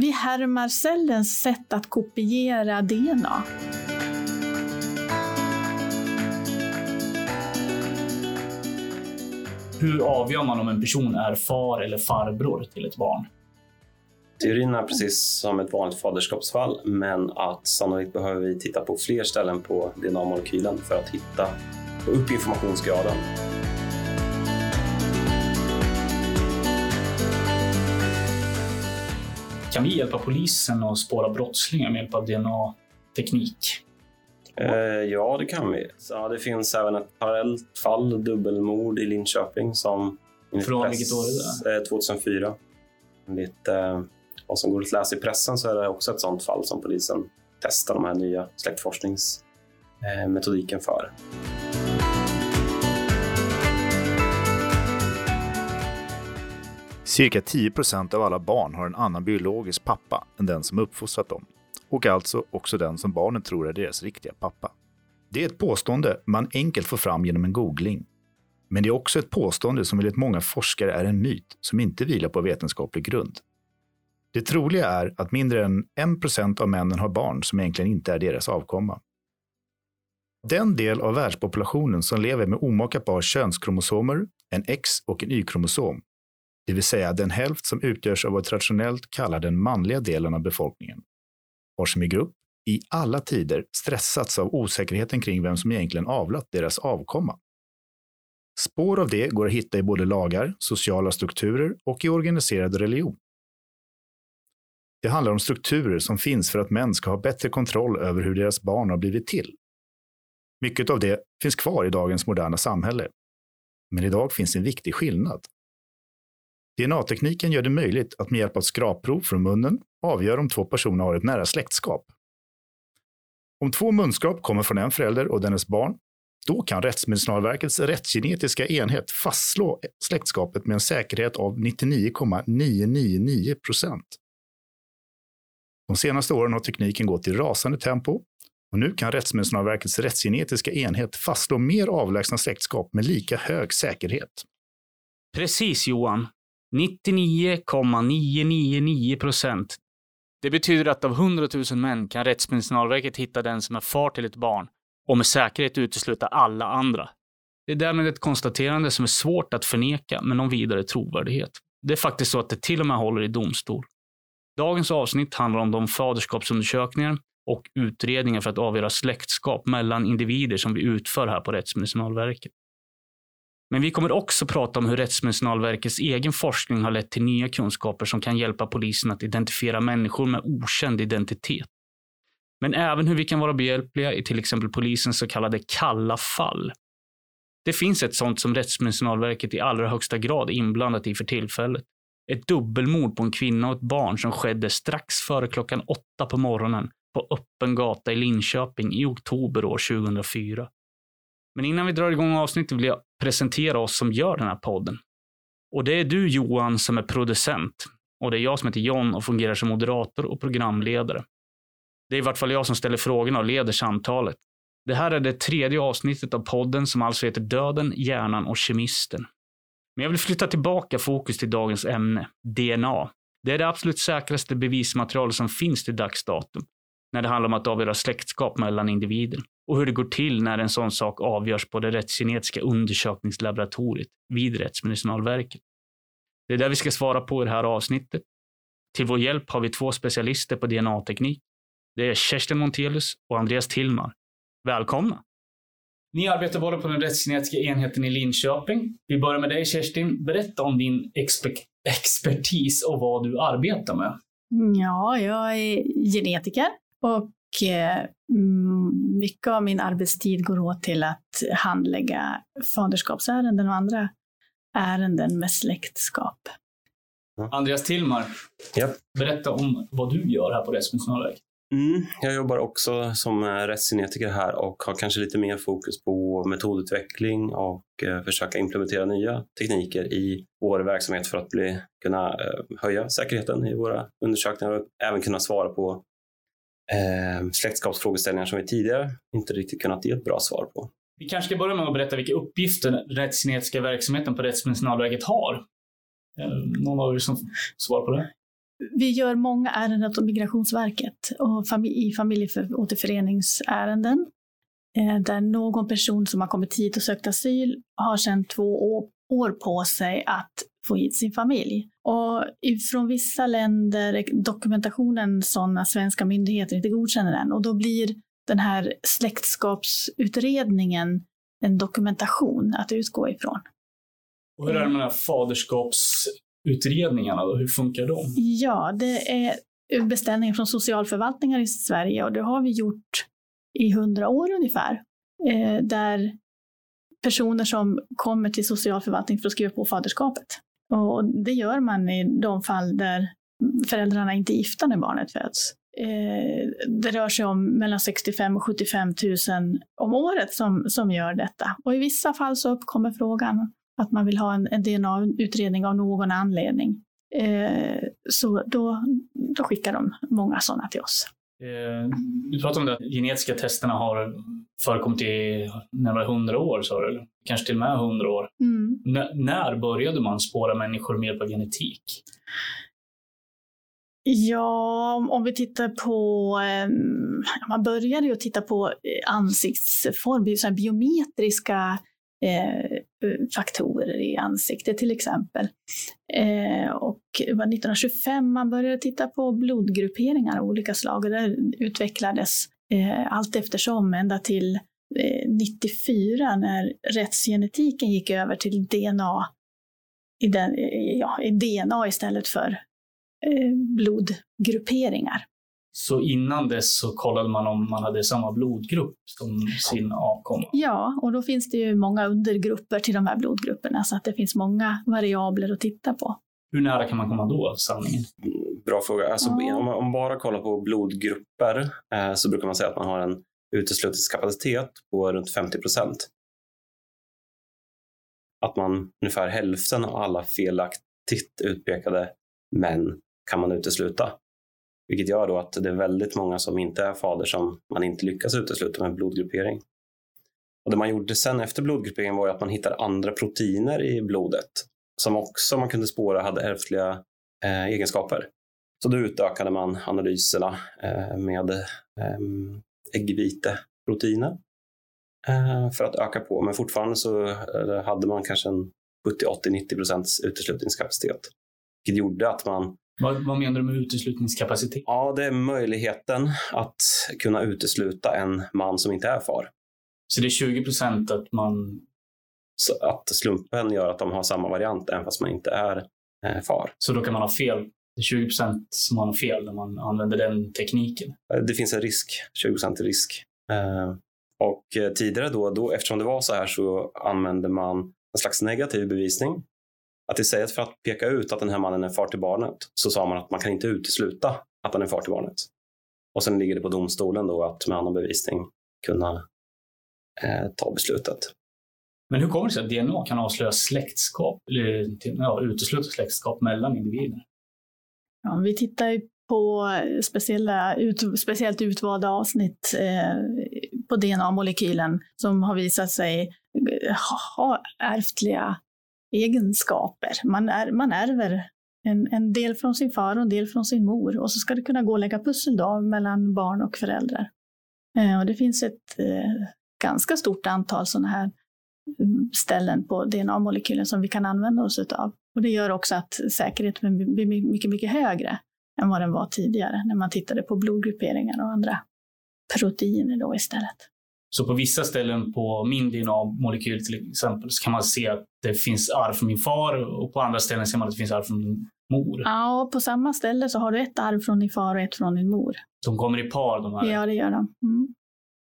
vi härmar cellens sätt att kopiera DNA. Hur avgör man om en person är far eller farbror till ett barn? Teorin är precis som ett vanligt faderskapsfall, men att sannolikt behöver vi titta på fler ställen på DNA-molekylen för att hitta upp informationsgraden. Kan vi hjälpa polisen att spåra brottslingar med hjälp av DNA-teknik? Eh, ja, det kan vi. Så, det finns även ett parallellt fall, dubbelmord i Linköping, som Från vilket år är det? 2004. Enligt eh, vad som går att läsa i pressen så är det också ett sådant fall som polisen testar de här nya släktforskningsmetodiken för. Cirka 10% av alla barn har en annan biologisk pappa än den som uppfostrat dem. Och alltså också den som barnen tror är deras riktiga pappa. Det är ett påstående man enkelt får fram genom en googling. Men det är också ett påstående som enligt många forskare är en myt som inte vilar på vetenskaplig grund. Det troliga är att mindre än 1% av männen har barn som egentligen inte är deras avkomma. Den del av världspopulationen som lever med omaka par könskromosomer, en X och en Y-kromosom, det vill säga den hälft som utgörs av vad traditionellt kallar den manliga delen av befolkningen, har som i grupp i alla tider stressats av osäkerheten kring vem som egentligen avlat deras avkomma. Spår av det går att hitta i både lagar, sociala strukturer och i organiserad religion. Det handlar om strukturer som finns för att män ska ha bättre kontroll över hur deras barn har blivit till. Mycket av det finns kvar i dagens moderna samhälle. Men idag finns en viktig skillnad. DNA-tekniken gör det möjligt att med hjälp av skrapprov från munnen avgöra om två personer har ett nära släktskap. Om två munskrap kommer från en förälder och dennes barn, då kan Rättsmedicinalverkets rättsgenetiska enhet fastslå släktskapet med en säkerhet av 99,999 procent. De senaste åren har tekniken gått i rasande tempo och nu kan Rättsmedicinalverkets rättsgenetiska enhet fastslå mer avlägsna släktskap med lika hög säkerhet. Precis Johan. 99,999 procent. Det betyder att av 100 000 män kan Rättsmedicinalverket hitta den som är far till ett barn och med säkerhet utesluta alla andra. Det är därmed ett konstaterande som är svårt att förneka med någon vidare trovärdighet. Det är faktiskt så att det till och med håller i domstol. Dagens avsnitt handlar om de faderskapsundersökningar och utredningar för att avgöra släktskap mellan individer som vi utför här på Rättsmedicinalverket. Men vi kommer också prata om hur Rättsmedicinalverkets egen forskning har lett till nya kunskaper som kan hjälpa polisen att identifiera människor med okänd identitet. Men även hur vi kan vara behjälpliga i till exempel polisens så kallade kalla fall. Det finns ett sånt som Rättsmedicinalverket i allra högsta grad är inblandat i för tillfället. Ett dubbelmord på en kvinna och ett barn som skedde strax före klockan åtta på morgonen på öppen gata i Linköping i oktober år 2004. Men innan vi drar igång avsnittet vill jag presentera oss som gör den här podden. Och det är du Johan som är producent. Och det är jag som heter John och fungerar som moderator och programledare. Det är i vart fall jag som ställer frågorna och leder samtalet. Det här är det tredje avsnittet av podden som alltså heter Döden, hjärnan och kemisten. Men jag vill flytta tillbaka fokus till dagens ämne, DNA. Det är det absolut säkraste bevismaterial som finns till dags datum när det handlar om att avgöra släktskap mellan individer och hur det går till när en sån sak avgörs på det rättsgenetiska undersökningslaboratoriet vid Rättsmedicinalverket. Det är det vi ska svara på i det här avsnittet. Till vår hjälp har vi två specialister på DNA-teknik. Det är Kerstin Montelius och Andreas Tillmar. Välkomna! Ni arbetar båda på den rättsgenetiska enheten i Linköping. Vi börjar med dig Kerstin. Berätta om din exper expertis och vad du arbetar med. Ja, jag är genetiker och mycket av min arbetstid går åt till att handlägga faderskapsärenden och andra ärenden med släktskap. Andreas Tillmar, Yep. berätta om vad du gör här på Rättsmedicinalverket. Mm, jag jobbar också som eh, rättsgenetiker här och har kanske lite mer fokus på metodutveckling och eh, försöka implementera nya tekniker i vår verksamhet för att bli, kunna eh, höja säkerheten i våra undersökningar och även kunna svara på eh, släktskapsfrågeställningar som vi tidigare inte riktigt kunnat ge ett bra svar på. Vi kanske ska börja med att berätta vilka uppgifter den rättsgenetiska verksamheten på Rättsmedicinalverket har. Eh, Någon av er som svarar på det? vi gör många ärenden åt Migrationsverket och i familjeåterföreningsärenden eh, där någon person som har kommit hit och sökt asyl har sedan två år på sig att få hit sin familj. Och från vissa länder dokumentationen sån att svenska myndigheter inte godkänner den och då blir den här släktskapsutredningen en dokumentation att utgå ifrån. Och hur är det med de här faderskapsutredningarna då? Hur funkar de? Ja, det är beställningar från socialförvaltningar i Sverige och det har vi gjort i hundra år ungefär. Eh, där personer som kommer till socialförvaltningen för att skriva på faderskapet. Och det gör man i de fall där föräldrarna inte är gifta när barnet föds. Eh, det rör sig om mellan 65 och 75 000 om året som, som gör detta. Och i vissa fall så uppkommer frågan att man vill ha en, en DNA-utredning av någon anledning. Eh, så då, då skickar de många sådana till oss. Eh, du pratade om att de genetiska testerna har förekommit i närmare hundra år, sa du? Kanske till och med hundra år. Mm. när började man spåra människor med hjälp av genetik? Ja, om vi tittar på, ehm, man började ju titta på eh, ansiktsform, så biometriska eh, faktorer i ansiktet till exempel. Eh, och det var 1925 man började titta på blodgrupperingar av olika slag och det utvecklades eh, allt eftersom ända till eh, 94 när rättsgenetiken gick över till DNA i, den, eh, ja, i DNA istället för Eh, blodgrupperingar. Så innan dess så kollade man om man hade samma blodgrupp som sin avkomma? Ja, och då finns det ju många undergrupper till de här blodgrupperna så att det finns många variabler att titta på. Hur nära kan man komma då sanningen? Bra fråga. Alltså, ja. om, man, bara kollar på blodgrupper eh, så brukar man säga att man har en uteslutningskapacitet på runt 50 procent. Att man ungefär hälften av alla felaktigt utpekade män kan man utesluta. Vilket gör då att det är väldigt många som inte är fader som man inte lyckas utesluta med blodgruppering. Och det man gjorde sen efter blodgrupperingen var att man hittade andra proteiner i blodet som också man kunde spåra hade ärftliga eh, egenskaper. Så då utökade man analyserna eh, med eh, äggviteproteiner eh, för att öka på. Men fortfarande så eh, hade man kanske en 70, 80, 90 procents uteslutningskapacitet. Vilket gjorde att man vad, vad menar du med uteslutningskapacitet? Ja, det är möjligheten att kunna utesluta en man som inte är far. Så det är 20 procent att man... Så att slumpen gör att de har samma variant även fast man inte är eh, far. Så då kan man ha fel? Det är 20 procent som man har fel när man använder den tekniken? Eh, det finns en risk, 20 procent risk. Eh, och eh, tidigare då, då, eftersom det var så här så använde man en slags negativ bevisning att istället för att peka ut att den här mannen är far till barnet så sa man att man kan inte utesluta att han är far till barnet. Och sen ligger det på domstolen då att med annan bevisning kunna eh, ta beslutet. Men hur kommer det sig att DNA kan avslöja släktskap, eller ja, utesluta släktskap mellan individer? Ja, vi tittar ju på speciella, ut, speciellt utvalda avsnitt eh, på DNA-molekylen som har visat sig ha ärftliga egenskaper. Man, är, man ärver en, en del från sin far och en del från sin mor och så ska det kunna gå att lägga pussel då mellan barn och föräldrar. Eh, och det finns ett eh, ganska stort antal sådana här mm, ställen på DNA-molekylen som vi kan använda oss av. Och det gör också att säkerheten blir mycket, mycket högre än vad den var tidigare när man tittade på blodgrupperingar och andra proteiner då istället. Så på vissa ställen på min DNA-molekyl till exempel så kan man se att det finns arv från min far och på andra ställen ser man att det finns arv från min mor. Ja, och på samma ställe så har du ett arv från din far och ett från din mor. De kommer i par de här? Ja, det gör de. Mm.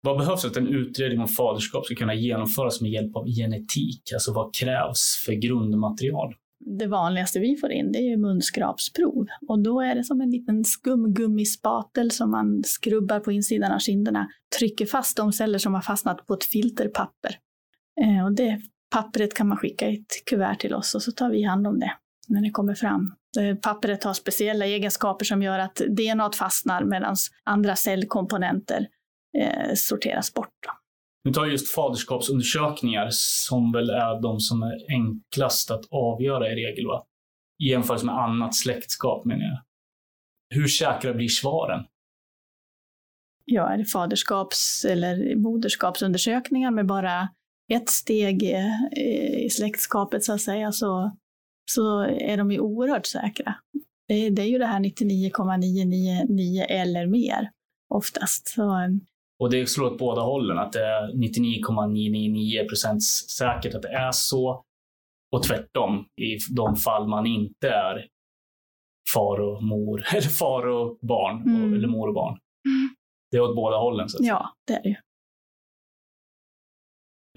Vad behövs för att en utredning om faderskap ska kunna genomföras med hjälp av genetik? Alltså vad krävs för grundmaterial? Det vanligaste vi får in det är munskrapsprov. Och då är det som en liten skumgummispatel som man skrubbar på insidan av kinderna, trycker fast de celler som har fastnat på ett filterpapper. Eh, och det pappret kan man skicka i ett kuvert till oss och så tar vi hand om det när det kommer fram. Pappret har speciella egenskaper som gör att DNA fastnar medan andra cellkomponenter eh, sorteras bort. Då. Nu tar just faderskapsundersökningar som väl är de som är enklast att avgöra i regel, va? I jämförelse med annat släktskap menar jag. hur säkra blir svaren? Ja, är det faderskaps eller moderskapsundersökningar med bara ett steg i släktskapet så att säga, så, så är de ju oerhört säkra. Det, det är ju det här 99,999 eller mer oftast. Så, och det slår åt båda hållen, att det är 99,999 procent säkert att det är så. Och tvärtom, i de fall man inte är far och mor, eller far och barn, mm. eller mor och barn. Mm. Det är åt båda hållen. Så ja, det är det ju.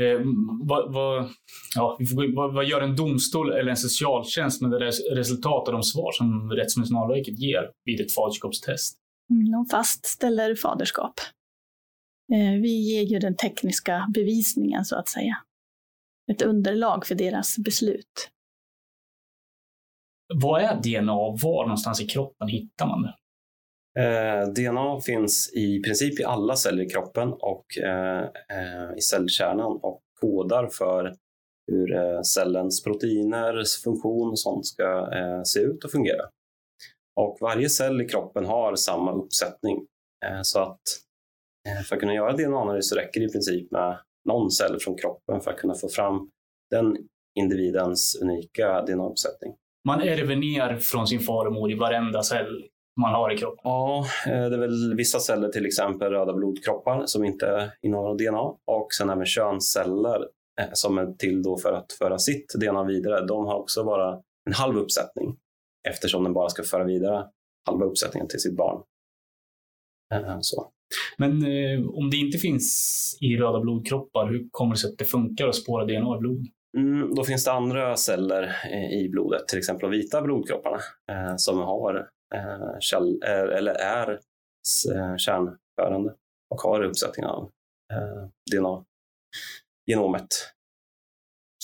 Eh, vad, vad, ja, vad, vad, gör en domstol eller en socialtjänst med det resultat av de svar som Rättsmedicinalverket ger vid ett faderskapstest? Mm, de fastställer faderskap. Eh, vi ger ju den tekniska bevisningen så att säga. Ett underlag för deras beslut. Vad är DNA och var någonstans i kroppen hittar man det? Eh, DNA finns i princip i alla celler i kroppen och eh, eh, i cellkärnan och kodar för hur eh, cellens proteiner, funktion och sånt ska eh, se ut och fungera. Och varje cell i kroppen har samma uppsättning. Eh, så att för att kunna göra DNA-analys så räcker det i princip med någon cell från kroppen för att kunna få fram den individens unika DNA-uppsättning. Man ärver ner från sin far och mor i varenda cell man har i kroppen? Ja, eh, det är väl vissa celler, till exempel röda blodkroppar, som inte innehåller DNA. Och sen även könsceller eh, som är till då för att föra sitt DNA vidare. De har också bara en halv uppsättning eftersom den bara ska föra vidare halva uppsättningen till sitt barn. Eh, så. Men eh, om det inte finns i röda blodkroppar, hur kommer det sig att det funkar att spåra DNA i blod? Mm, då finns det andra celler i blodet, till exempel de vita blodkropparna, eh, som har eh, käll, eh, eller är eh, kärnförande och har uppsättning av eh, DNA-genomet.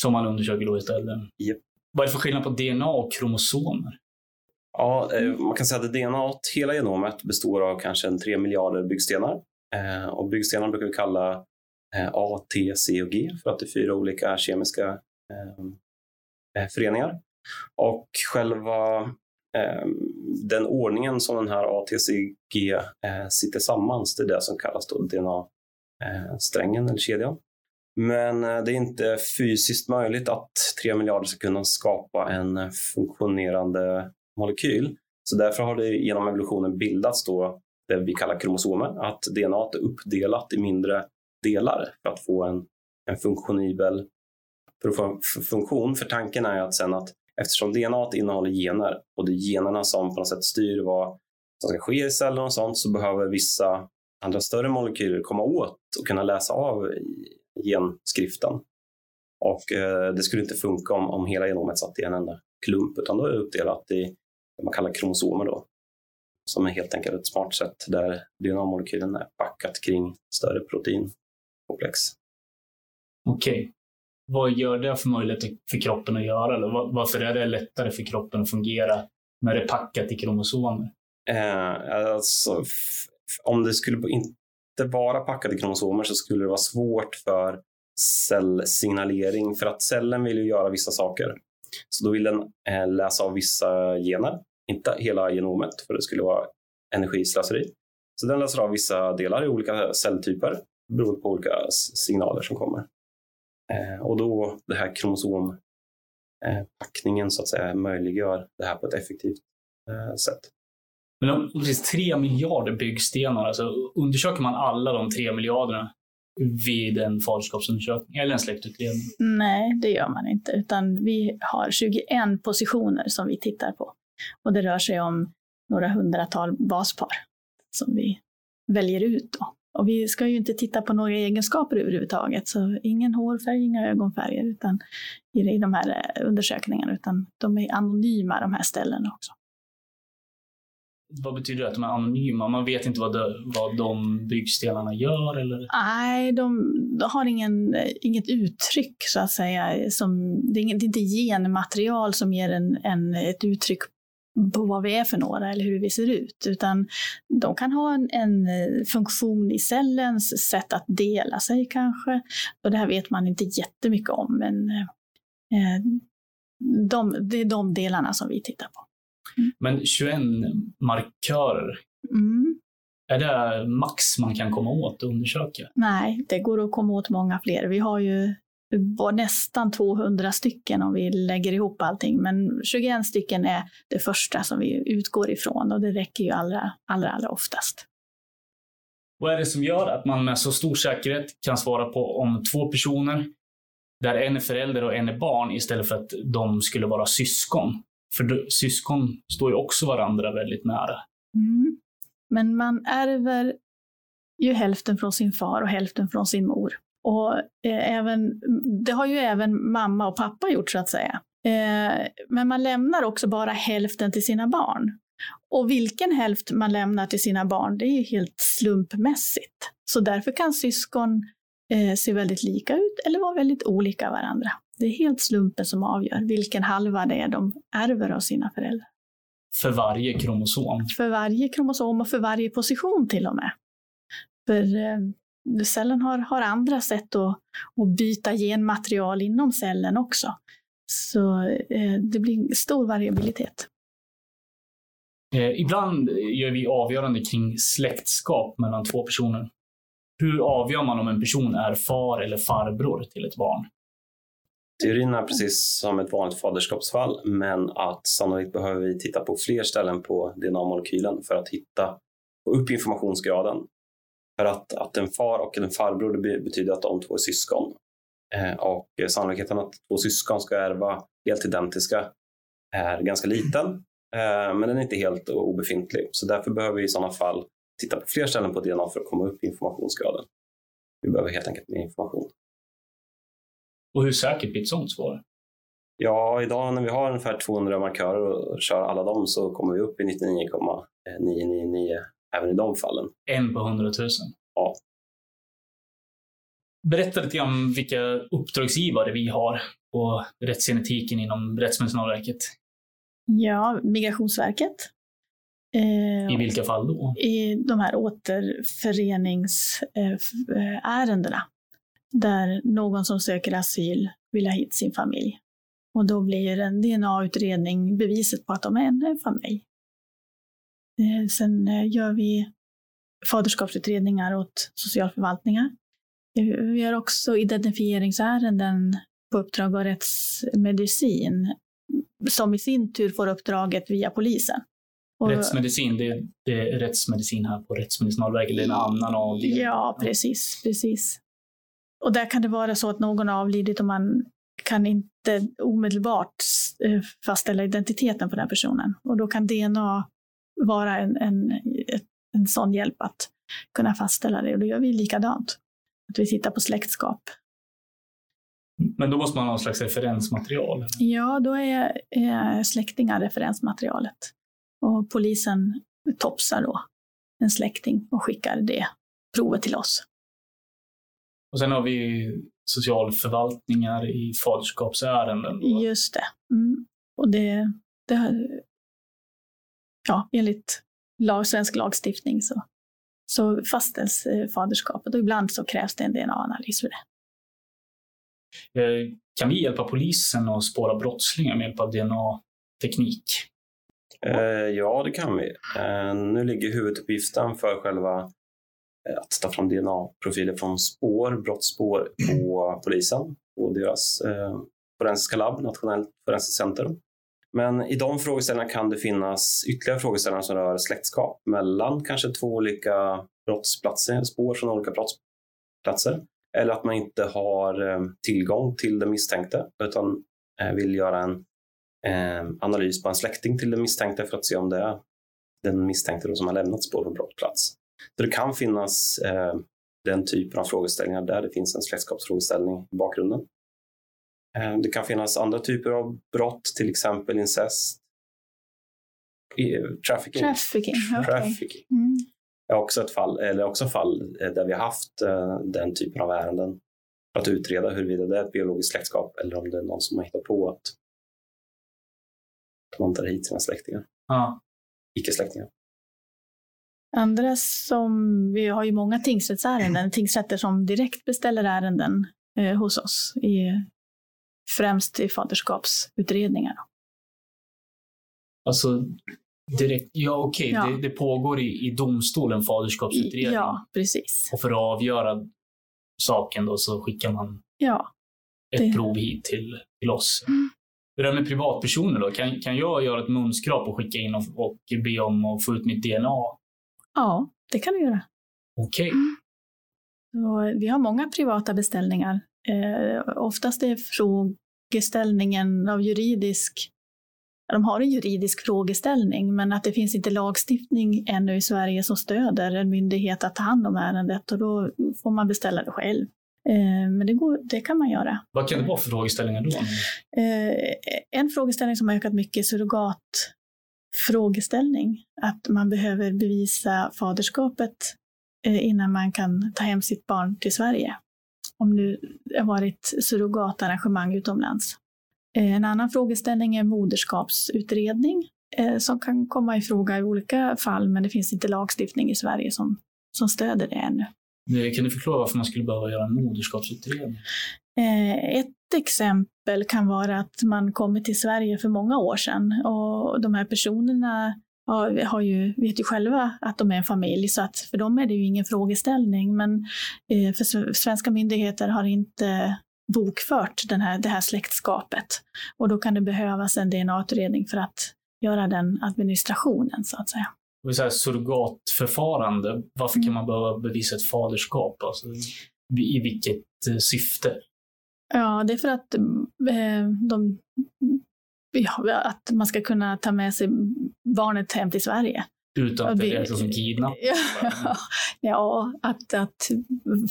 Som man undersöker då istället? Yep. Vad är det för skillnad på DNA och kromosomer? Ja, eh, man kan säga att DNA, hela genomet, består av kanske en 3 miljarder byggstenar. Eh, och byggstenar brukar vi kalla A, T, C och G för att det är fyra olika kemiska föreningar. Och själva den ordningen som den här ATCG eh, sitter samman, det är det som kallas DNA-strängen eh, eller kedjan. Men eh, det är inte fysiskt möjligt att 3 miljarder ska kunna skapa en funktionerande molekyl. Så därför har det genom evolutionen bildats då det vi kallar kromosomer, att DNA är uppdelat i mindre delar för att få en, en funktionibel för att få en funktion. För tanken är att sen att Eftersom DNA innehåller gener och det är generna som på något sätt styr vad som ska ske i cellen och sånt så behöver vissa andra större molekyler komma åt och kunna läsa av genskriften. Och eh, det skulle inte funka om, om hela genomet satt i en enda klump utan då är det uppdelat i vad man kallar kromosomer då. Som är helt enkelt ett smart sätt där DNA-molekylen är packat kring större proteinkomplex. Okej. Okay vad gör det för möjlighet för kroppen att göra? Eller varför är det lättare för kroppen att fungera när det är packat i kromosomer? Eh, alltså, om det skulle inte vara packat i kromosomer så skulle det vara svårt för cellsignalering för att cellen vill ju göra vissa saker. Så då vill den eh, läsa av vissa gener, inte hela genomet för det skulle vara energislöseri. Så den läser av vissa delar i olika celltyper beroende på olika signaler som kommer. Eh, och då det här kromosompackningen så att säga möjliggör det här på ett effektivt eh, sätt. Men om det finns tre miljarder byggstenar, alltså undersöker man alla de tre miljarderna vid en faderskapsundersökning eller en släktutredning? Nej, det gör man inte, utan vi har 21 positioner som vi tittar på. Och det rör sig om några hundratal baspar som vi väljer ut. Då. Och vi ska ju inte titta på några egenskaper överhuvudtaget, så ingen hårfärg, inga ögonfärger utan, i de här eh, undersökningarna, utan de är anonyma de här ställena också. Vad betyder det att de är anonyma? Man vet inte vad de, vad de byggstenarna gör? Eller? Nej, de, de har ingen, inget uttryck så att säga. Som, det, är inte genmaterial som ger en, en, ett uttryck på vad vi är för några eller hur vi ser ut, utan de kan ha en, en, eh, funktion i cellens sätt att dela sig kanske. Och det här vet man inte jättemycket om, men eh, de, det är de delarna som vi tittar på. Mm. Men 21 markörer, Mm. är det max man kan komma åt och undersöka? Nej, det går att komma åt många fler. Vi har ju var nästan 200 stycken om vi lägger ihop allting, men 21 stycken är det första som vi utgår ifrån och det räcker ju allra, allra, allra oftast. Vad är det som gör att man med så stor säkerhet kan svara på om två personer, där en är förälder och en är barn, istället för att de skulle vara syskon? För syskon står ju också varandra väldigt nära. Mm. Men man ärver ju hälften från sin far och hälften från sin mor. Och eh, även, det har ju även mamma och pappa gjort så att säga. Eh, men man lämnar också bara hälften till sina barn. Och vilken hälft man lämnar till sina barn, det är ju helt slumpmässigt. Så därför kan syskon eh, se väldigt lika ut eller vara väldigt olika varandra. Det är helt slumpen som avgör vilken halva det är de ärver av sina föräldrar. För varje kromosom. För varje kromosom och för varje position till och med. För eh, cellen har, har andra sätt att, att byta genmaterial inom cellen också. Så eh, det blir stor variabilitet. Eh, ibland gör vi avgörande kring släktskap mellan två personer. Hur avgör man om en person är far eller farbror till ett barn? Teorin är precis som ett vanligt faderskapsfall, men att sannolikt behöver vi titta på fler ställen på DNA-molekylen för att hitta få upp informationsgraden. För att, att en far och en farbror det be- betyder att de två är syskon. Eh, och sannolikheten att två syskon ska ärva helt identiska är ganska liten, eh, men den är inte helt obefintlig. Så därför behöver vi i sådana fall titta på fler ställen på DNA för att komma upp i informationsgraden. Vi behöver helt enkelt mer information. Och hur säkert blir ett sånt svar? Ja, idag när vi har ungefär 200 markörer och kör alla dem så kommer vi upp i 99,999 även i de fallen. En på hundratusen? Ja. Berätta lite om vilka uppdragsgivare vi har på rättsgenetiken inom Rättsmedicinalverket. Ja, Migrationsverket. Eh, I vilka fall då? I de här återföreningsärendena. Där någon som söker asyl vill ha hit sin familj. Och då blir en DNA-utredning beviset på att de är en familj. Eh, Sen eh, gör vi faderskapsutredningar åt socialförvaltningar. Eh, Vi har också identifieringsärenden på uppdrag av rättsmedicin som i sin tur får uppdraget via polisen. Och- Rättsmedicin, det, det är rättsmedicin här på Rättsmedicinalverket. Det är en annan avdelning. Ja, precis, precis. Och där kan det vara så att någon har avlidit och man kan inte omedelbart eh, fastställa identiteten på den personen. Och då kan DNA vara en, en, ett- en sån hjälp att kunna fastställa det. Och då gör vi likadant. Att vi tittar på släktskap. Men då måste man ha någon slags referensmaterial. Ja, då är, släktingar referensmaterialet. Och polisen topsar då en släkting och skickar det provet till oss. Och sen har vi socialförvaltningar i faderskapsärenden. då. Just det. Mm. Och det, det har- ja, enligt lag, svensk lagstiftning så, så fastställs eh, faderskapet och ibland så krävs det en DNA-analys för det. Eh, Kan vi hjälpa polisen att spåra brottslingar med hjälp av DNA-teknik? Eh, ja, det kan vi. Nu ligger huvuduppgiften för själva att ta fram DNA-profiler från spår, brottsspår på polisen och deras forensiska labb, Nationellt forensiskt centrum. Men i de frågeställningarna kan det finnas ytterligare frågeställningar som rör släktskap mellan kanske två olika brottsplatser, spår från olika brottsplatser. Eller att man inte har eh, tillgång till den misstänkte utan eh, vill göra en eh, analys på en släkting till den misstänkte för att se om det är den misstänkte som har lämnat spår på brottsplats. Så det kan finnas den typen av frågeställningar där det finns en släktskapsfrågeställning i bakgrunden. Eh, det kan finnas andra typer av brott, till exempel incest, i- trafficking. Trafficking, okej. Trafficking Mm. är också ett fall, eller också fall eh, där vi har haft eh, den typen av ärenden för att utreda huruvida det är ett biologiskt släktskap eller om det är någon som har hittat på att man tar hit sina släktingar, Ja. icke-släktingar. Andra som, vi har ju många tingsrättsärenden, tingsrätter som direkt beställer ärenden eh, hos oss, i, främst i faderskapsutredningar. Alltså, direkt, ja okej, Ja. Det, det pågår i, i domstolen faderskapsutredning. Ja, precis. Och för att avgöra saken då så skickar man Ja, ett Det- prov hit till, till oss. Mm. Det där med privatpersoner då, kan, kan jag göra ett munskrap och skicka in och, och be om att få ut mitt DNA? ja det kan du göra. Okej. Och vi har många privata beställningar. Eh, oftast är frågeställningen av juridisk de har en juridisk frågeställning, men att det finns inte lagstiftning ännu i Sverige som stöder en myndighet att ta hand om ärendet och då får man beställa det själv. Eh, Men det, går, det kan man göra. Vad kan det vara för frågeställningar då? Eh, En frågeställning som har ökat mycket är surrogatfrågeställning. Att man behöver bevisa faderskapet eh, innan man kan ta hem sitt barn till Sverige. Om nu det har varit surrogatarrangemang utomlands. Eh, En annan frågeställning är moderskapsutredning eh, som kan komma i fråga i olika fall, men det finns inte lagstiftning i Sverige som, som stöder det ännu. Kan du förklara varför man skulle behöva göra en moderskapsutredning? Eh, Ett exempel kan vara att man kommer till Sverige för många år sedan och de här personerna har, har ju, vet ju själva att de är en familj, så att för dem är det ju ingen frågeställning. Men eh, för svenska myndigheter har inte bokfört den här, det här släktskapet. Och då kan det behövas en DNA-utredning för att göra den administrationen, så att säga. Det vill säga surrogatförfarande. Varför Mm. kan man behöva bevisa ett faderskap? Alltså, I vilket eh, syfte? Ja, det är för att eh, de, ja, att man ska kunna ta med sig barnet hem till Sverige. Utan att det räknas som kidnapp? Ja, ja att, att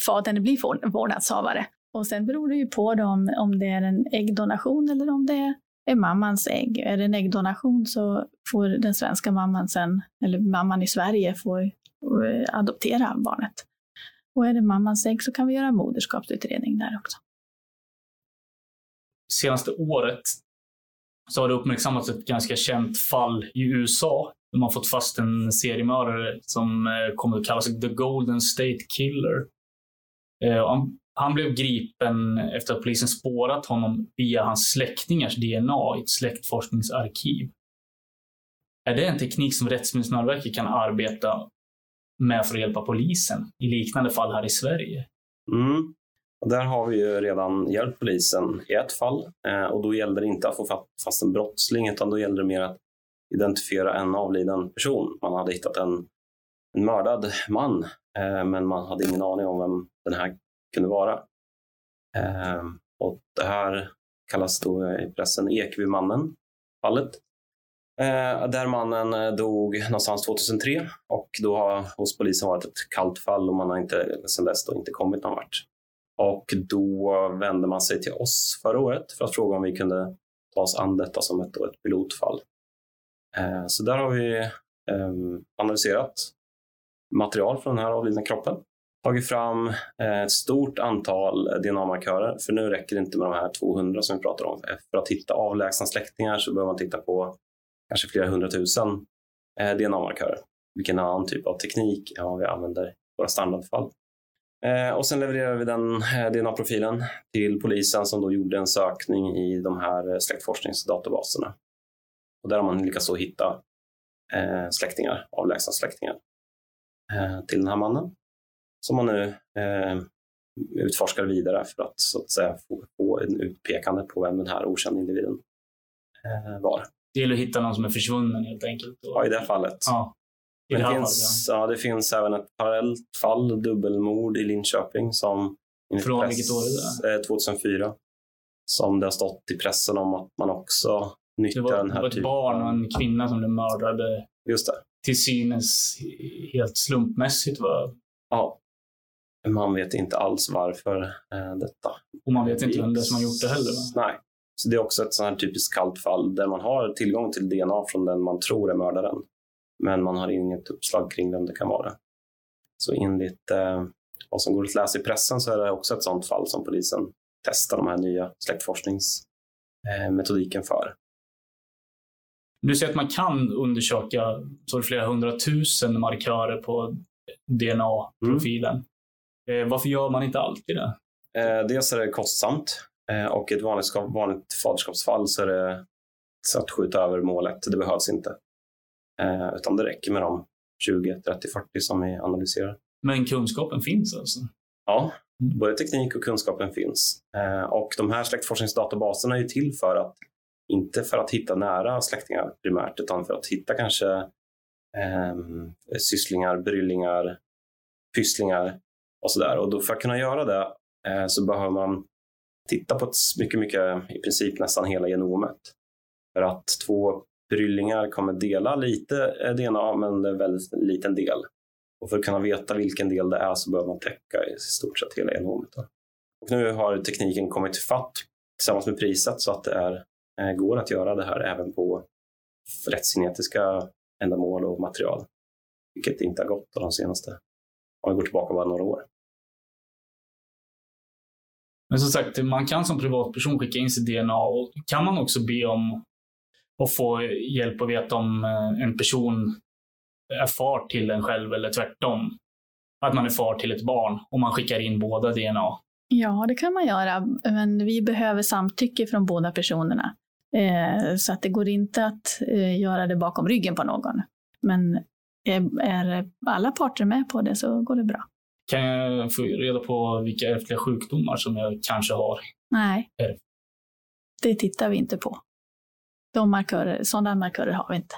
fadern blir vård- vårdnadshavare. Och sen beror det ju på om, om det är en äggdonation eller om det är mammans ägg. Är det en äggdonation så får den svenska mamman sen, eller mamman i Sverige får eh, adoptera barnet. Och är det mammans ägg så kan vi göra moderskapsutredning där också. senaste året så har det uppmärksammats ett ganska känt fall i USA. Där man fått fast en seriemördare som eh, kommer att kallas The Golden State Killer. Eh, han, han blev gripen efter att polisen spårat honom via hans släktingars DNA i ett släktforskningsarkiv. Är det en teknik som Rättsmedicinalverket kan arbeta med för att hjälpa polisen i liknande fall här i Sverige? Mm. Och där har vi ju redan hjälpt polisen i ett fall eh, och då gällde det inte att få fast en brottsling utan då gällde det mer att identifiera en avliden person. Man hade hittat en, en mördad man eh, men man hade ingen aning om vem den här kunde vara. Eh, och det här kallas då i pressen Ekebymannen, fallet. Eh, där mannen eh, dog någonstans 2003 och då har hos polisen varit ett kallt fall och man har inte sedan dess då inte kommit någon vart. Och då vände man sig till oss förra året för att fråga om vi kunde ta oss an detta som ett, då ett pilotfall. Eh, så där har vi eh, analyserat material från den här avlidna kroppen. Tagit fram eh, ett stort antal DNA-markörer, för nu räcker det inte med de här 200 som vi pratar om. Eh, för att hitta avlägsna släktingar så behöver man titta på kanske flera hundratusen eh, DNA-markörer. Vilken annan typ av teknik ja, vi använder i våra standardfall. Eh, och sen levererar vi den eh, DNA-profilen till polisen som då gjorde en sökning i de här eh, släktforskningsdatabaserna. Och där har man lyckats hitta eh, släktingar, avlägsna släktingar eh, till den här mannen. Som man nu eh, utforskar vidare för att så att säga få, få en utpekande på vem den här okända individen eh, var. Det gäller att hitta någon som är försvunnen helt enkelt. Ja, i det här fallet. Ja. Det det, finns, fallet, ja, det finns även ett parallellt fall, dubbelmord i Linköping som Från vilket år är eh, 2004. Som det har stått i pressen om att man också ja. Det nyttjar var, den det här var ett typen barn och en kvinna som blev mördade Just det. till synes helt slumpmässigt. Va? Ja. Man vet inte alls varför eh, detta. Och man vet inte vem det är som har gjort det heller. Va? Nej. Så det är också ett sånt här typiskt kallt fall där man har tillgång till DNA från den man tror är mördaren. Men man har inget uppslag kring vem det kan vara. Så enligt eh, vad som går att läsa i pressen så är det också ett sånt fall som polisen testar de här nya släktforskningsmetodiken för. Du säger att man kan undersöka så flera hundratusen markörer på DNA-profilen. Eh, varför gör man inte alltid det? Eh, dels är det kostsamt eh, och i ett vanligt, vanligt faderskapsfall så är det att skjuta över målet. Det behövs inte. Eh, utan det räcker med de 20, 30, 40 som vi analyserar. Men kunskapen finns alltså? Ja, både teknik och kunskapen finns. Eh, och de här släktforskningsdatabaserna är ju till för att, inte för att hitta nära släktingar primärt, utan för att hitta kanske eh, sysslingar, bryllingar, pysslingar och sådär. Och då för att kunna göra det eh, så behöver man titta på ett mycket, mycket, i princip nästan hela genomet. För att två bryllingar kommer dela lite eh, DNA, men det är en väldigt liten del. Och för att kunna veta vilken del det är så behöver man täcka i stort sett hela genomet. Och nu har tekniken kommit fatt tillsammans med priset så att det är, eh, går att göra det här även på rättsgenetiska ändamål och material. Vilket inte har gått de senaste, om vi går tillbaka bara några år. Men som sagt, man kan som privatperson skicka in sitt DNA och kan man också be om att få hjälp att veta om eh, en person är far till en själv eller tvärtom. Att man är far till ett barn och man skickar in båda DNA. Ja, det kan man göra, men vi behöver samtycke från båda personerna. Eh, så att det går inte att eh, göra det bakom ryggen på någon. Men är alla parter med på det så går det bra. Kan jag få reda på vilka ärftliga sjukdomar som jag kanske har? Nej, det tittar vi inte på. De markörer, sådana markörer har vi inte.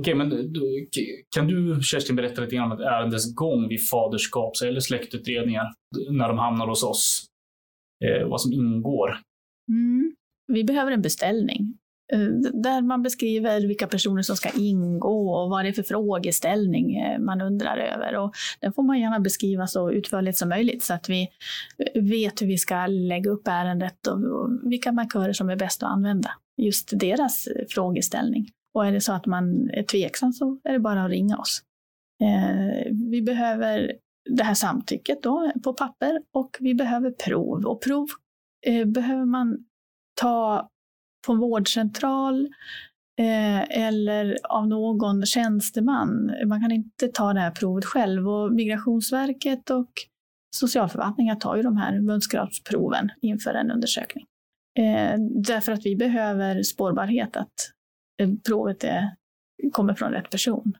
Okej, men du, kan du Kerstin berätta lite grann om ett ärendes gång vid faderskaps eller släktutredningar när de hamnar hos oss? Eh, vad som ingår? Mm. Vi behöver en beställning eh, där man beskriver vilka personer som ska ingå och vad det är för frågeställning eh, man undrar över. Och den får man gärna beskriva så utförligt som möjligt så att vi vet hur vi ska lägga upp ärendet och vilka markörer som är bäst att använda. Just deras frågeställning. Och är det så att man är tveksam så är det bara att ringa oss. Eh, vi behöver det här samtycket då på papper och vi behöver prov. Och prov eh, behöver man ta på vårdcentral eh, eller av någon tjänsteman. Man kan inte ta det här provet själv och Migrationsverket och socialförvaltningen tar ju de här munskrapsproven inför en undersökning. Eh, därför att vi behöver spårbarhet att Eh, provet är, kommer från rätt person.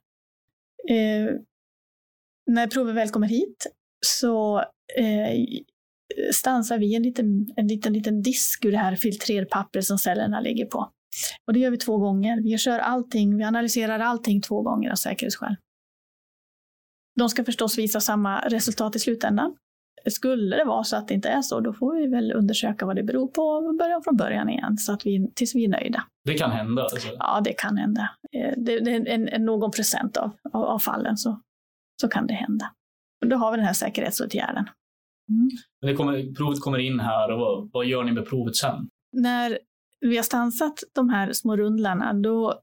Eh, när provet väl kommer hit så eh, stansar vi en liten, en liten, liten disk ur det här filtrerpappret som cellerna ligger på. Och det gör vi två gånger. Vi kör allting, vi analyserar allting två gånger av säkerhetsskäl. De ska förstås visa samma resultat i slutändan. Skulle det vara så att det inte är så, då får vi väl undersöka vad det beror på och börja från början igen så att vi, tills vi är nöjda. Det kan hända? Alltså. Ja, det kan hända. Eh, det, det är en, en, någon procent av, av, av, fallen så, så kan det hända. Och då har vi den här säkerhetsåtgärden. Mm. Det kommer, provet kommer in här och vad, vad gör ni med provet sen? När vi har stansat de här små rundlarna, då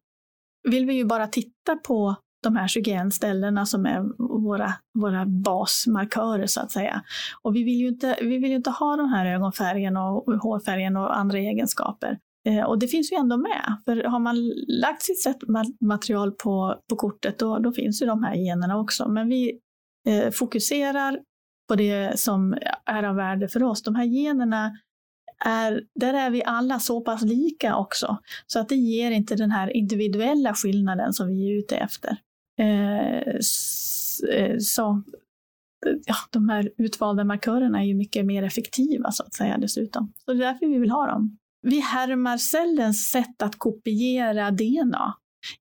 vill vi ju bara titta på de här 21 ställena som är våra, våra basmarkörer så att säga. Och vi vill ju inte, vi vill inte ha den här ögonfärgen och hårfärgen och andra egenskaper. Eh, och det finns ju ändå med, för har man lagt sitt material på, på kortet då, då finns ju de här generna också. Men vi eh, fokuserar på det som är av värde för oss. De här generna är, där är vi alla så pass lika också, så att det ger inte den här individuella skillnaden som vi är ute efter. Eh, eh, så ja, de här utvalda markörerna är ju mycket mer effektiva så att säga dessutom. Så det är därför vi vill ha dem. Vi härmar cellens sätt att kopiera DNA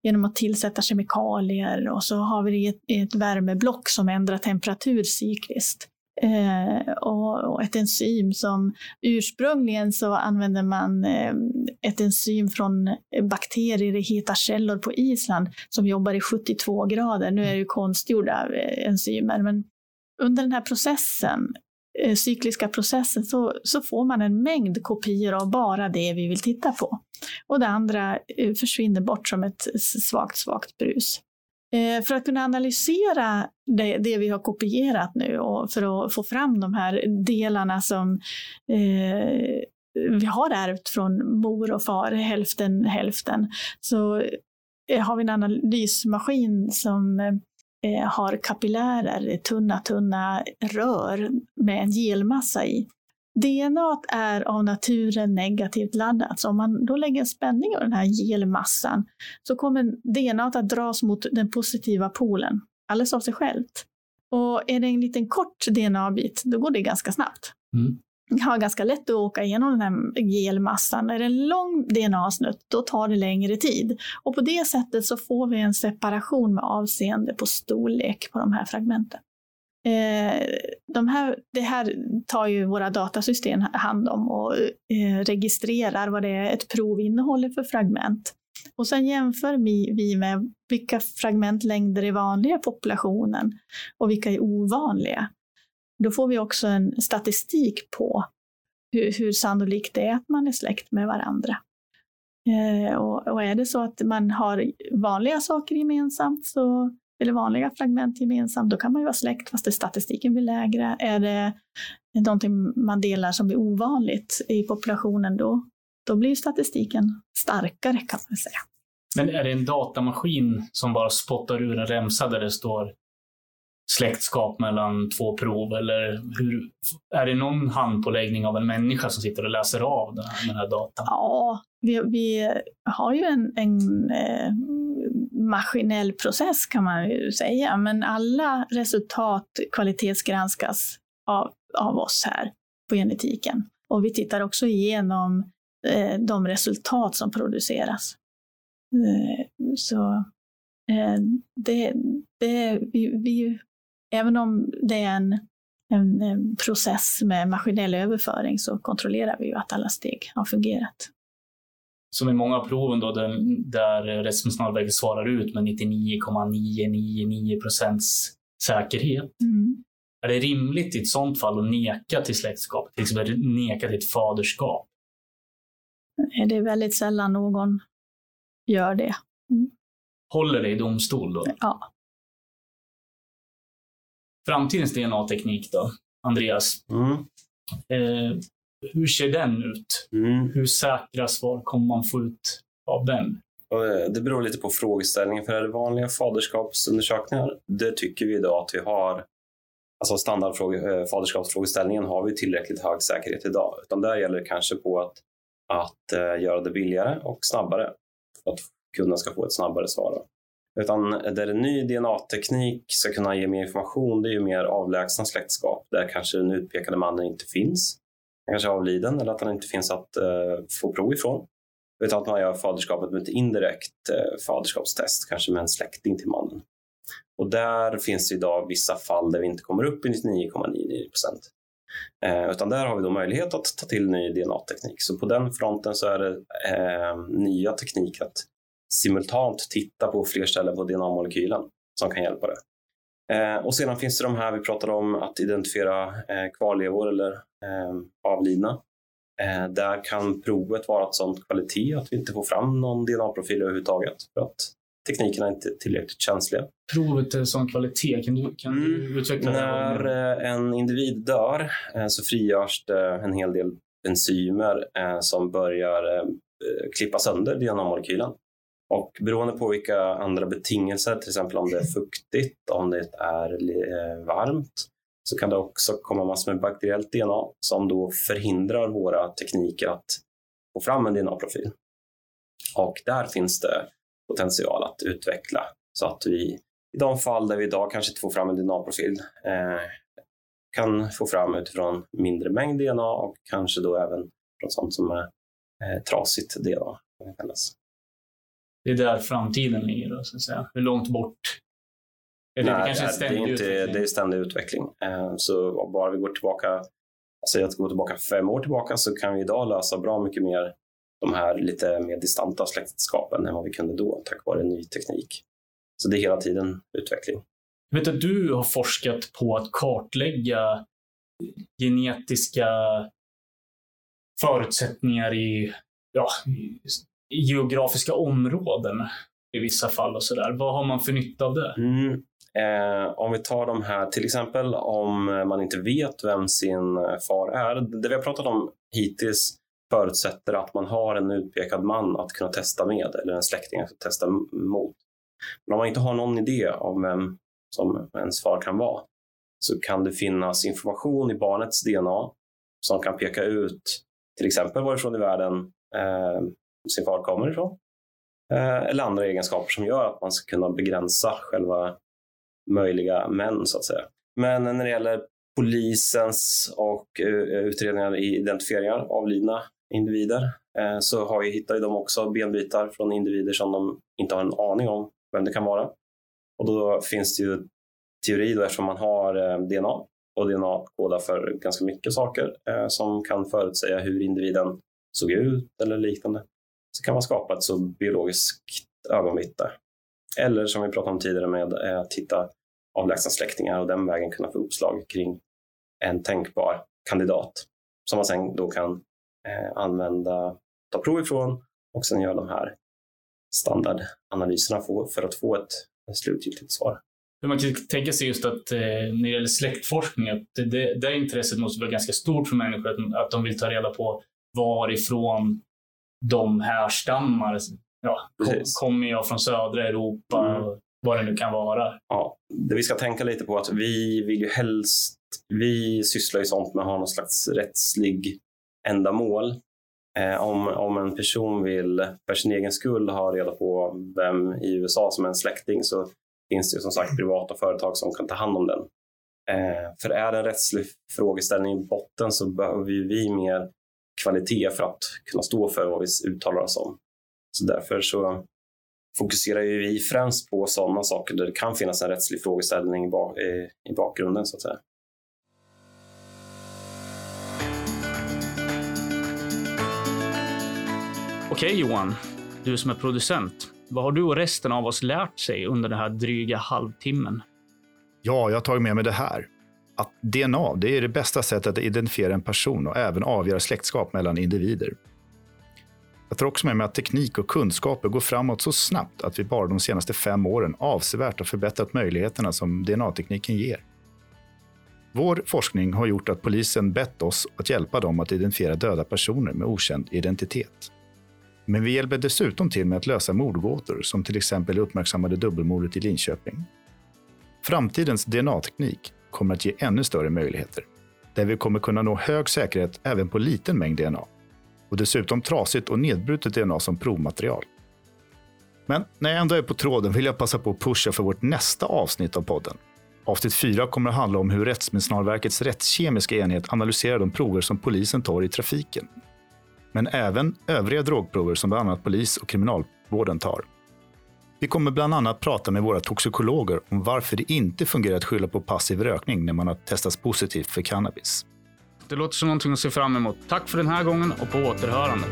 genom att tillsätta kemikalier och så har vi ett, ett värmeblock som ändrar temperatur cykliskt. Eh, och, och, ett enzym som ursprungligen så använde man eh, ett enzym från eh, bakterier i heta källor på Island som jobbar i 72 grader. Nu är det ju konstgjorda eh, enzymer, men under den här processen, eh, cykliska processen, så, så får man en mängd kopior av bara det vi vill titta på. Och det andra försvinner bort som ett svagt, svagt brus. Eh, för att kunna analysera det, det, vi har kopierat nu och för att få fram de här delarna som eh, vi har ärvt från mor och far, hälften hälften, så eh, har vi en analysmaskin som eh, har kapillärer, tunna, tunna rör med en gelmassa i. DNA är av naturen negativt laddat. Så om man då lägger en spänning över den här gelmassan så kommer DNA att dras mot den positiva polen, alldeles av sig självt. Och är det en liten kort DNA-bit, då går det ganska snabbt. Mm. Det har ganska lätt att åka igenom den här gelmassan. Är det en lång DNA-snutt, då tar det längre tid. Och på det sättet så får vi en separation med avseende på storlek på de här fragmenten. Eh, de här, det här tar ju våra datasystem hand om och eh, registrerar vad det är ett prov innehåller för fragment. Och sen jämför vi med vilka fragmentlängder är vanliga i populationen och vilka är ovanliga. Då får vi också en statistik på hur, hur sannolikt det är att man är släkt med varandra. Eh, och, och, är det så att man har vanliga saker gemensamt, så, eller vanliga fragment gemensamt, då kan man ju vara släkt fast statistiken blir lägre. Är det någonting man delar som är ovanligt i populationen, då, då blir statistiken starkare kan man säga. Men är det en datamaskin som bara spottar ur en remsa där det står släktskap mellan två prov? Eller hur, är det någon handpåläggning av en människa som sitter och läser av den här, den här datan? Ja, vi, vi har ju en, en eh, maskinell process kan man ju säga, men alla resultat kvalitetsgranskas av, av oss här på genetiken. Och vi tittar också igenom eh, de resultat som produceras. Eh, så eh, det, det, vi, vi även om det är en, en, en, process med maskinell överföring så kontrollerar vi ju att alla steg har fungerat. Som i många av proven då, där, där Rättsmedicinalverket svarar ut med 99,999 procents säkerhet. Mm. Är det rimligt i ett sådant fall att neka till släktskap, till exempel neka till ett faderskap? Det är väldigt sällan någon gör det. Mm. Håller det i domstol då? Ja framtidens DNA-teknik då, Andreas? Mm. Eh, hur ser den ut? Mm. Hur säkras, vad kommer man få ut av den? Eh, det beror lite på frågeställningen. För är det vanliga faderskapsundersökningar, det tycker vi idag att vi har Alltså standardfaderskapsfrågeställningen eh, har vi tillräckligt hög säkerhet idag. Utan där gäller det kanske på att, att uh, göra det billigare och snabbare. För att kunden ska få ett snabbare svar. Utan där en ny DNA-teknik ska kunna ge mer information, det är ju mer avlägsna släktskap där kanske den utpekade mannen inte finns. Han kanske är avliden eller att han inte finns att eh, få prov ifrån. Utan att man gör faderskapet med ett indirekt eh, faderskapstest, kanske med en släkting till mannen. Och där finns det idag vissa fall där vi inte kommer upp i 99,99 procent. Eh, utan där har vi då möjlighet att ta till ny DNA-teknik. Så på den fronten så är det eh, nya tekniker att simultant titta på fler ställen på DNA-molekylen som kan hjälpa det. Eh, och sedan finns det de här vi pratade om, att identifiera eh, kvarlevor eller eh, avlidna. Eh, där kan provet vara ett sådant kvalitet att vi inte får fram någon DNA-profil överhuvudtaget för att teknikerna är inte tillräckligt känsliga. Provet är sån kvalitet, kan du, kan du mm. utveckla det? När eh, en individ dör eh, så frigörs det en hel del enzymer eh, som börjar klippa sönder DNA-molekylen. Och beroende på vilka andra betingelser, till exempel om det är fuktigt, om det är eh, varmt, så kan det också komma massor med bakteriellt DNA som då förhindrar våra tekniker att få fram en DNA-profil. Och där finns det potential att utveckla så att vi i de fall där vi idag kanske inte får fram en DNA-profil eh, kan få fram utifrån mindre mängd DNA och kanske då även från sånt som är eh, trasigt DNA. Det är där framtiden ligger, då, så att säga. Hur långt bort? Det, Nej, kanske det, är inte, utveckling? det är ständig utveckling. Eh, så bara vi går tillbaka, alltså att gå tillbaka fem år tillbaka så kan vi idag lösa bra mycket mer de här lite mer distanta släktskapen än vad vi kunde då tack vare ny teknik. Så det är hela tiden utveckling. Jag vet att du har forskat på att kartlägga genetiska förutsättningar i ja, geografiska områden i vissa fall och sådär. Vad har man för nytta av det? Mm. Eh, om vi tar de här, till exempel om man inte vet vem sin far är. Det vi har pratat om hittills förutsätter att man har en utpekad man att kunna testa med eller en släkting att testa mot. Men om man inte har någon idé om vem som ens far kan vara så kan det finnas information i barnets DNA som kan peka ut till exempel varifrån i världen eh, sin far kommer ifrån. Eh, eller andra egenskaper som gör att man ska kunna begränsa själva möjliga män så att säga. Men när det gäller polisens och eh, utredningar i identifieringar av avlidna individer eh, så har ju, hittar ju de också benbitar från individer som de inte har en aning om vem det kan vara. Och då finns det ju teori då eftersom man har DNA och DNA kodar för ganska mycket saker som kan förutsäga hur individen såg ut eller liknande. Så kan man skapa ett så biologiskt ögonvittne. Eller som vi pratade om tidigare med eh, att hitta avlägsna släktingar och den vägen kunna få uppslag kring en tänkbar kandidat som man sen då kan eh, använda, ta prov ifrån och sen göra de här standardanalyserna för att få ett slutgiltigt svar. Man kan tänka sig just att eh, när det gäller släktforskning, att det, det, det intresset måste vara ganska stort för människor, att, att de vill ta reda på varifrån de härstammar. Ja, kom, kommer jag från södra Europa? Mm vad det nu kan vara. Ja, det vi ska tänka lite på är att vi vill ju helst, vi sysslar ju sånt med att ha någon slags rättslig ändamål. Eh, om, om en person vill för sin egen skull ha reda på vem i USA som är en släkting så finns det ju som sagt privata företag som kan ta hand om den. Eh, för är det en rättslig frågeställning i botten så behöver vi mer kvalitet för att kunna stå för vad vi uttalar oss om. Så därför så fokuserar ju vi främst på sådana saker där det kan finnas en rättslig frågeställning i bakgrunden så att säga. Okej Johan, du som är producent. Vad har du och resten av oss lärt sig under den här dryga halvtimmen? Ja, jag har tagit med mig det här. Att DNA det är det bästa sättet att identifiera en person och även avgöra släktskap mellan individer. Jag tror också med mig att teknik och kunskaper går framåt så snabbt att vi bara de senaste fem åren avsevärt har förbättrat möjligheterna som DNA-tekniken ger. Vår forskning har gjort att polisen bett oss att hjälpa dem att identifiera döda personer med okänd identitet. Men vi hjälper dessutom till med att lösa mordgåtor som till exempel uppmärksammade dubbelmordet i Linköping. Framtidens DNA-teknik kommer att ge ännu större möjligheter, där vi kommer kunna nå hög säkerhet även på liten mängd DNA och dessutom trasigt och nedbrutet DNA som provmaterial. Men när jag ändå är på tråden vill jag passa på att pusha för vårt nästa avsnitt av podden. Avsnitt 4 kommer att handla om hur Rättsmedicinalverkets rättskemiska enhet analyserar de prover som polisen tar i trafiken. Men även övriga drogprover som bland annat polis och kriminalvården tar. Vi kommer bland annat prata med våra toxikologer om varför det inte fungerar att skylla på passiv rökning när man har testats positivt för cannabis. Det låter som någonting att se fram emot. Tack för den här gången och på återhörande.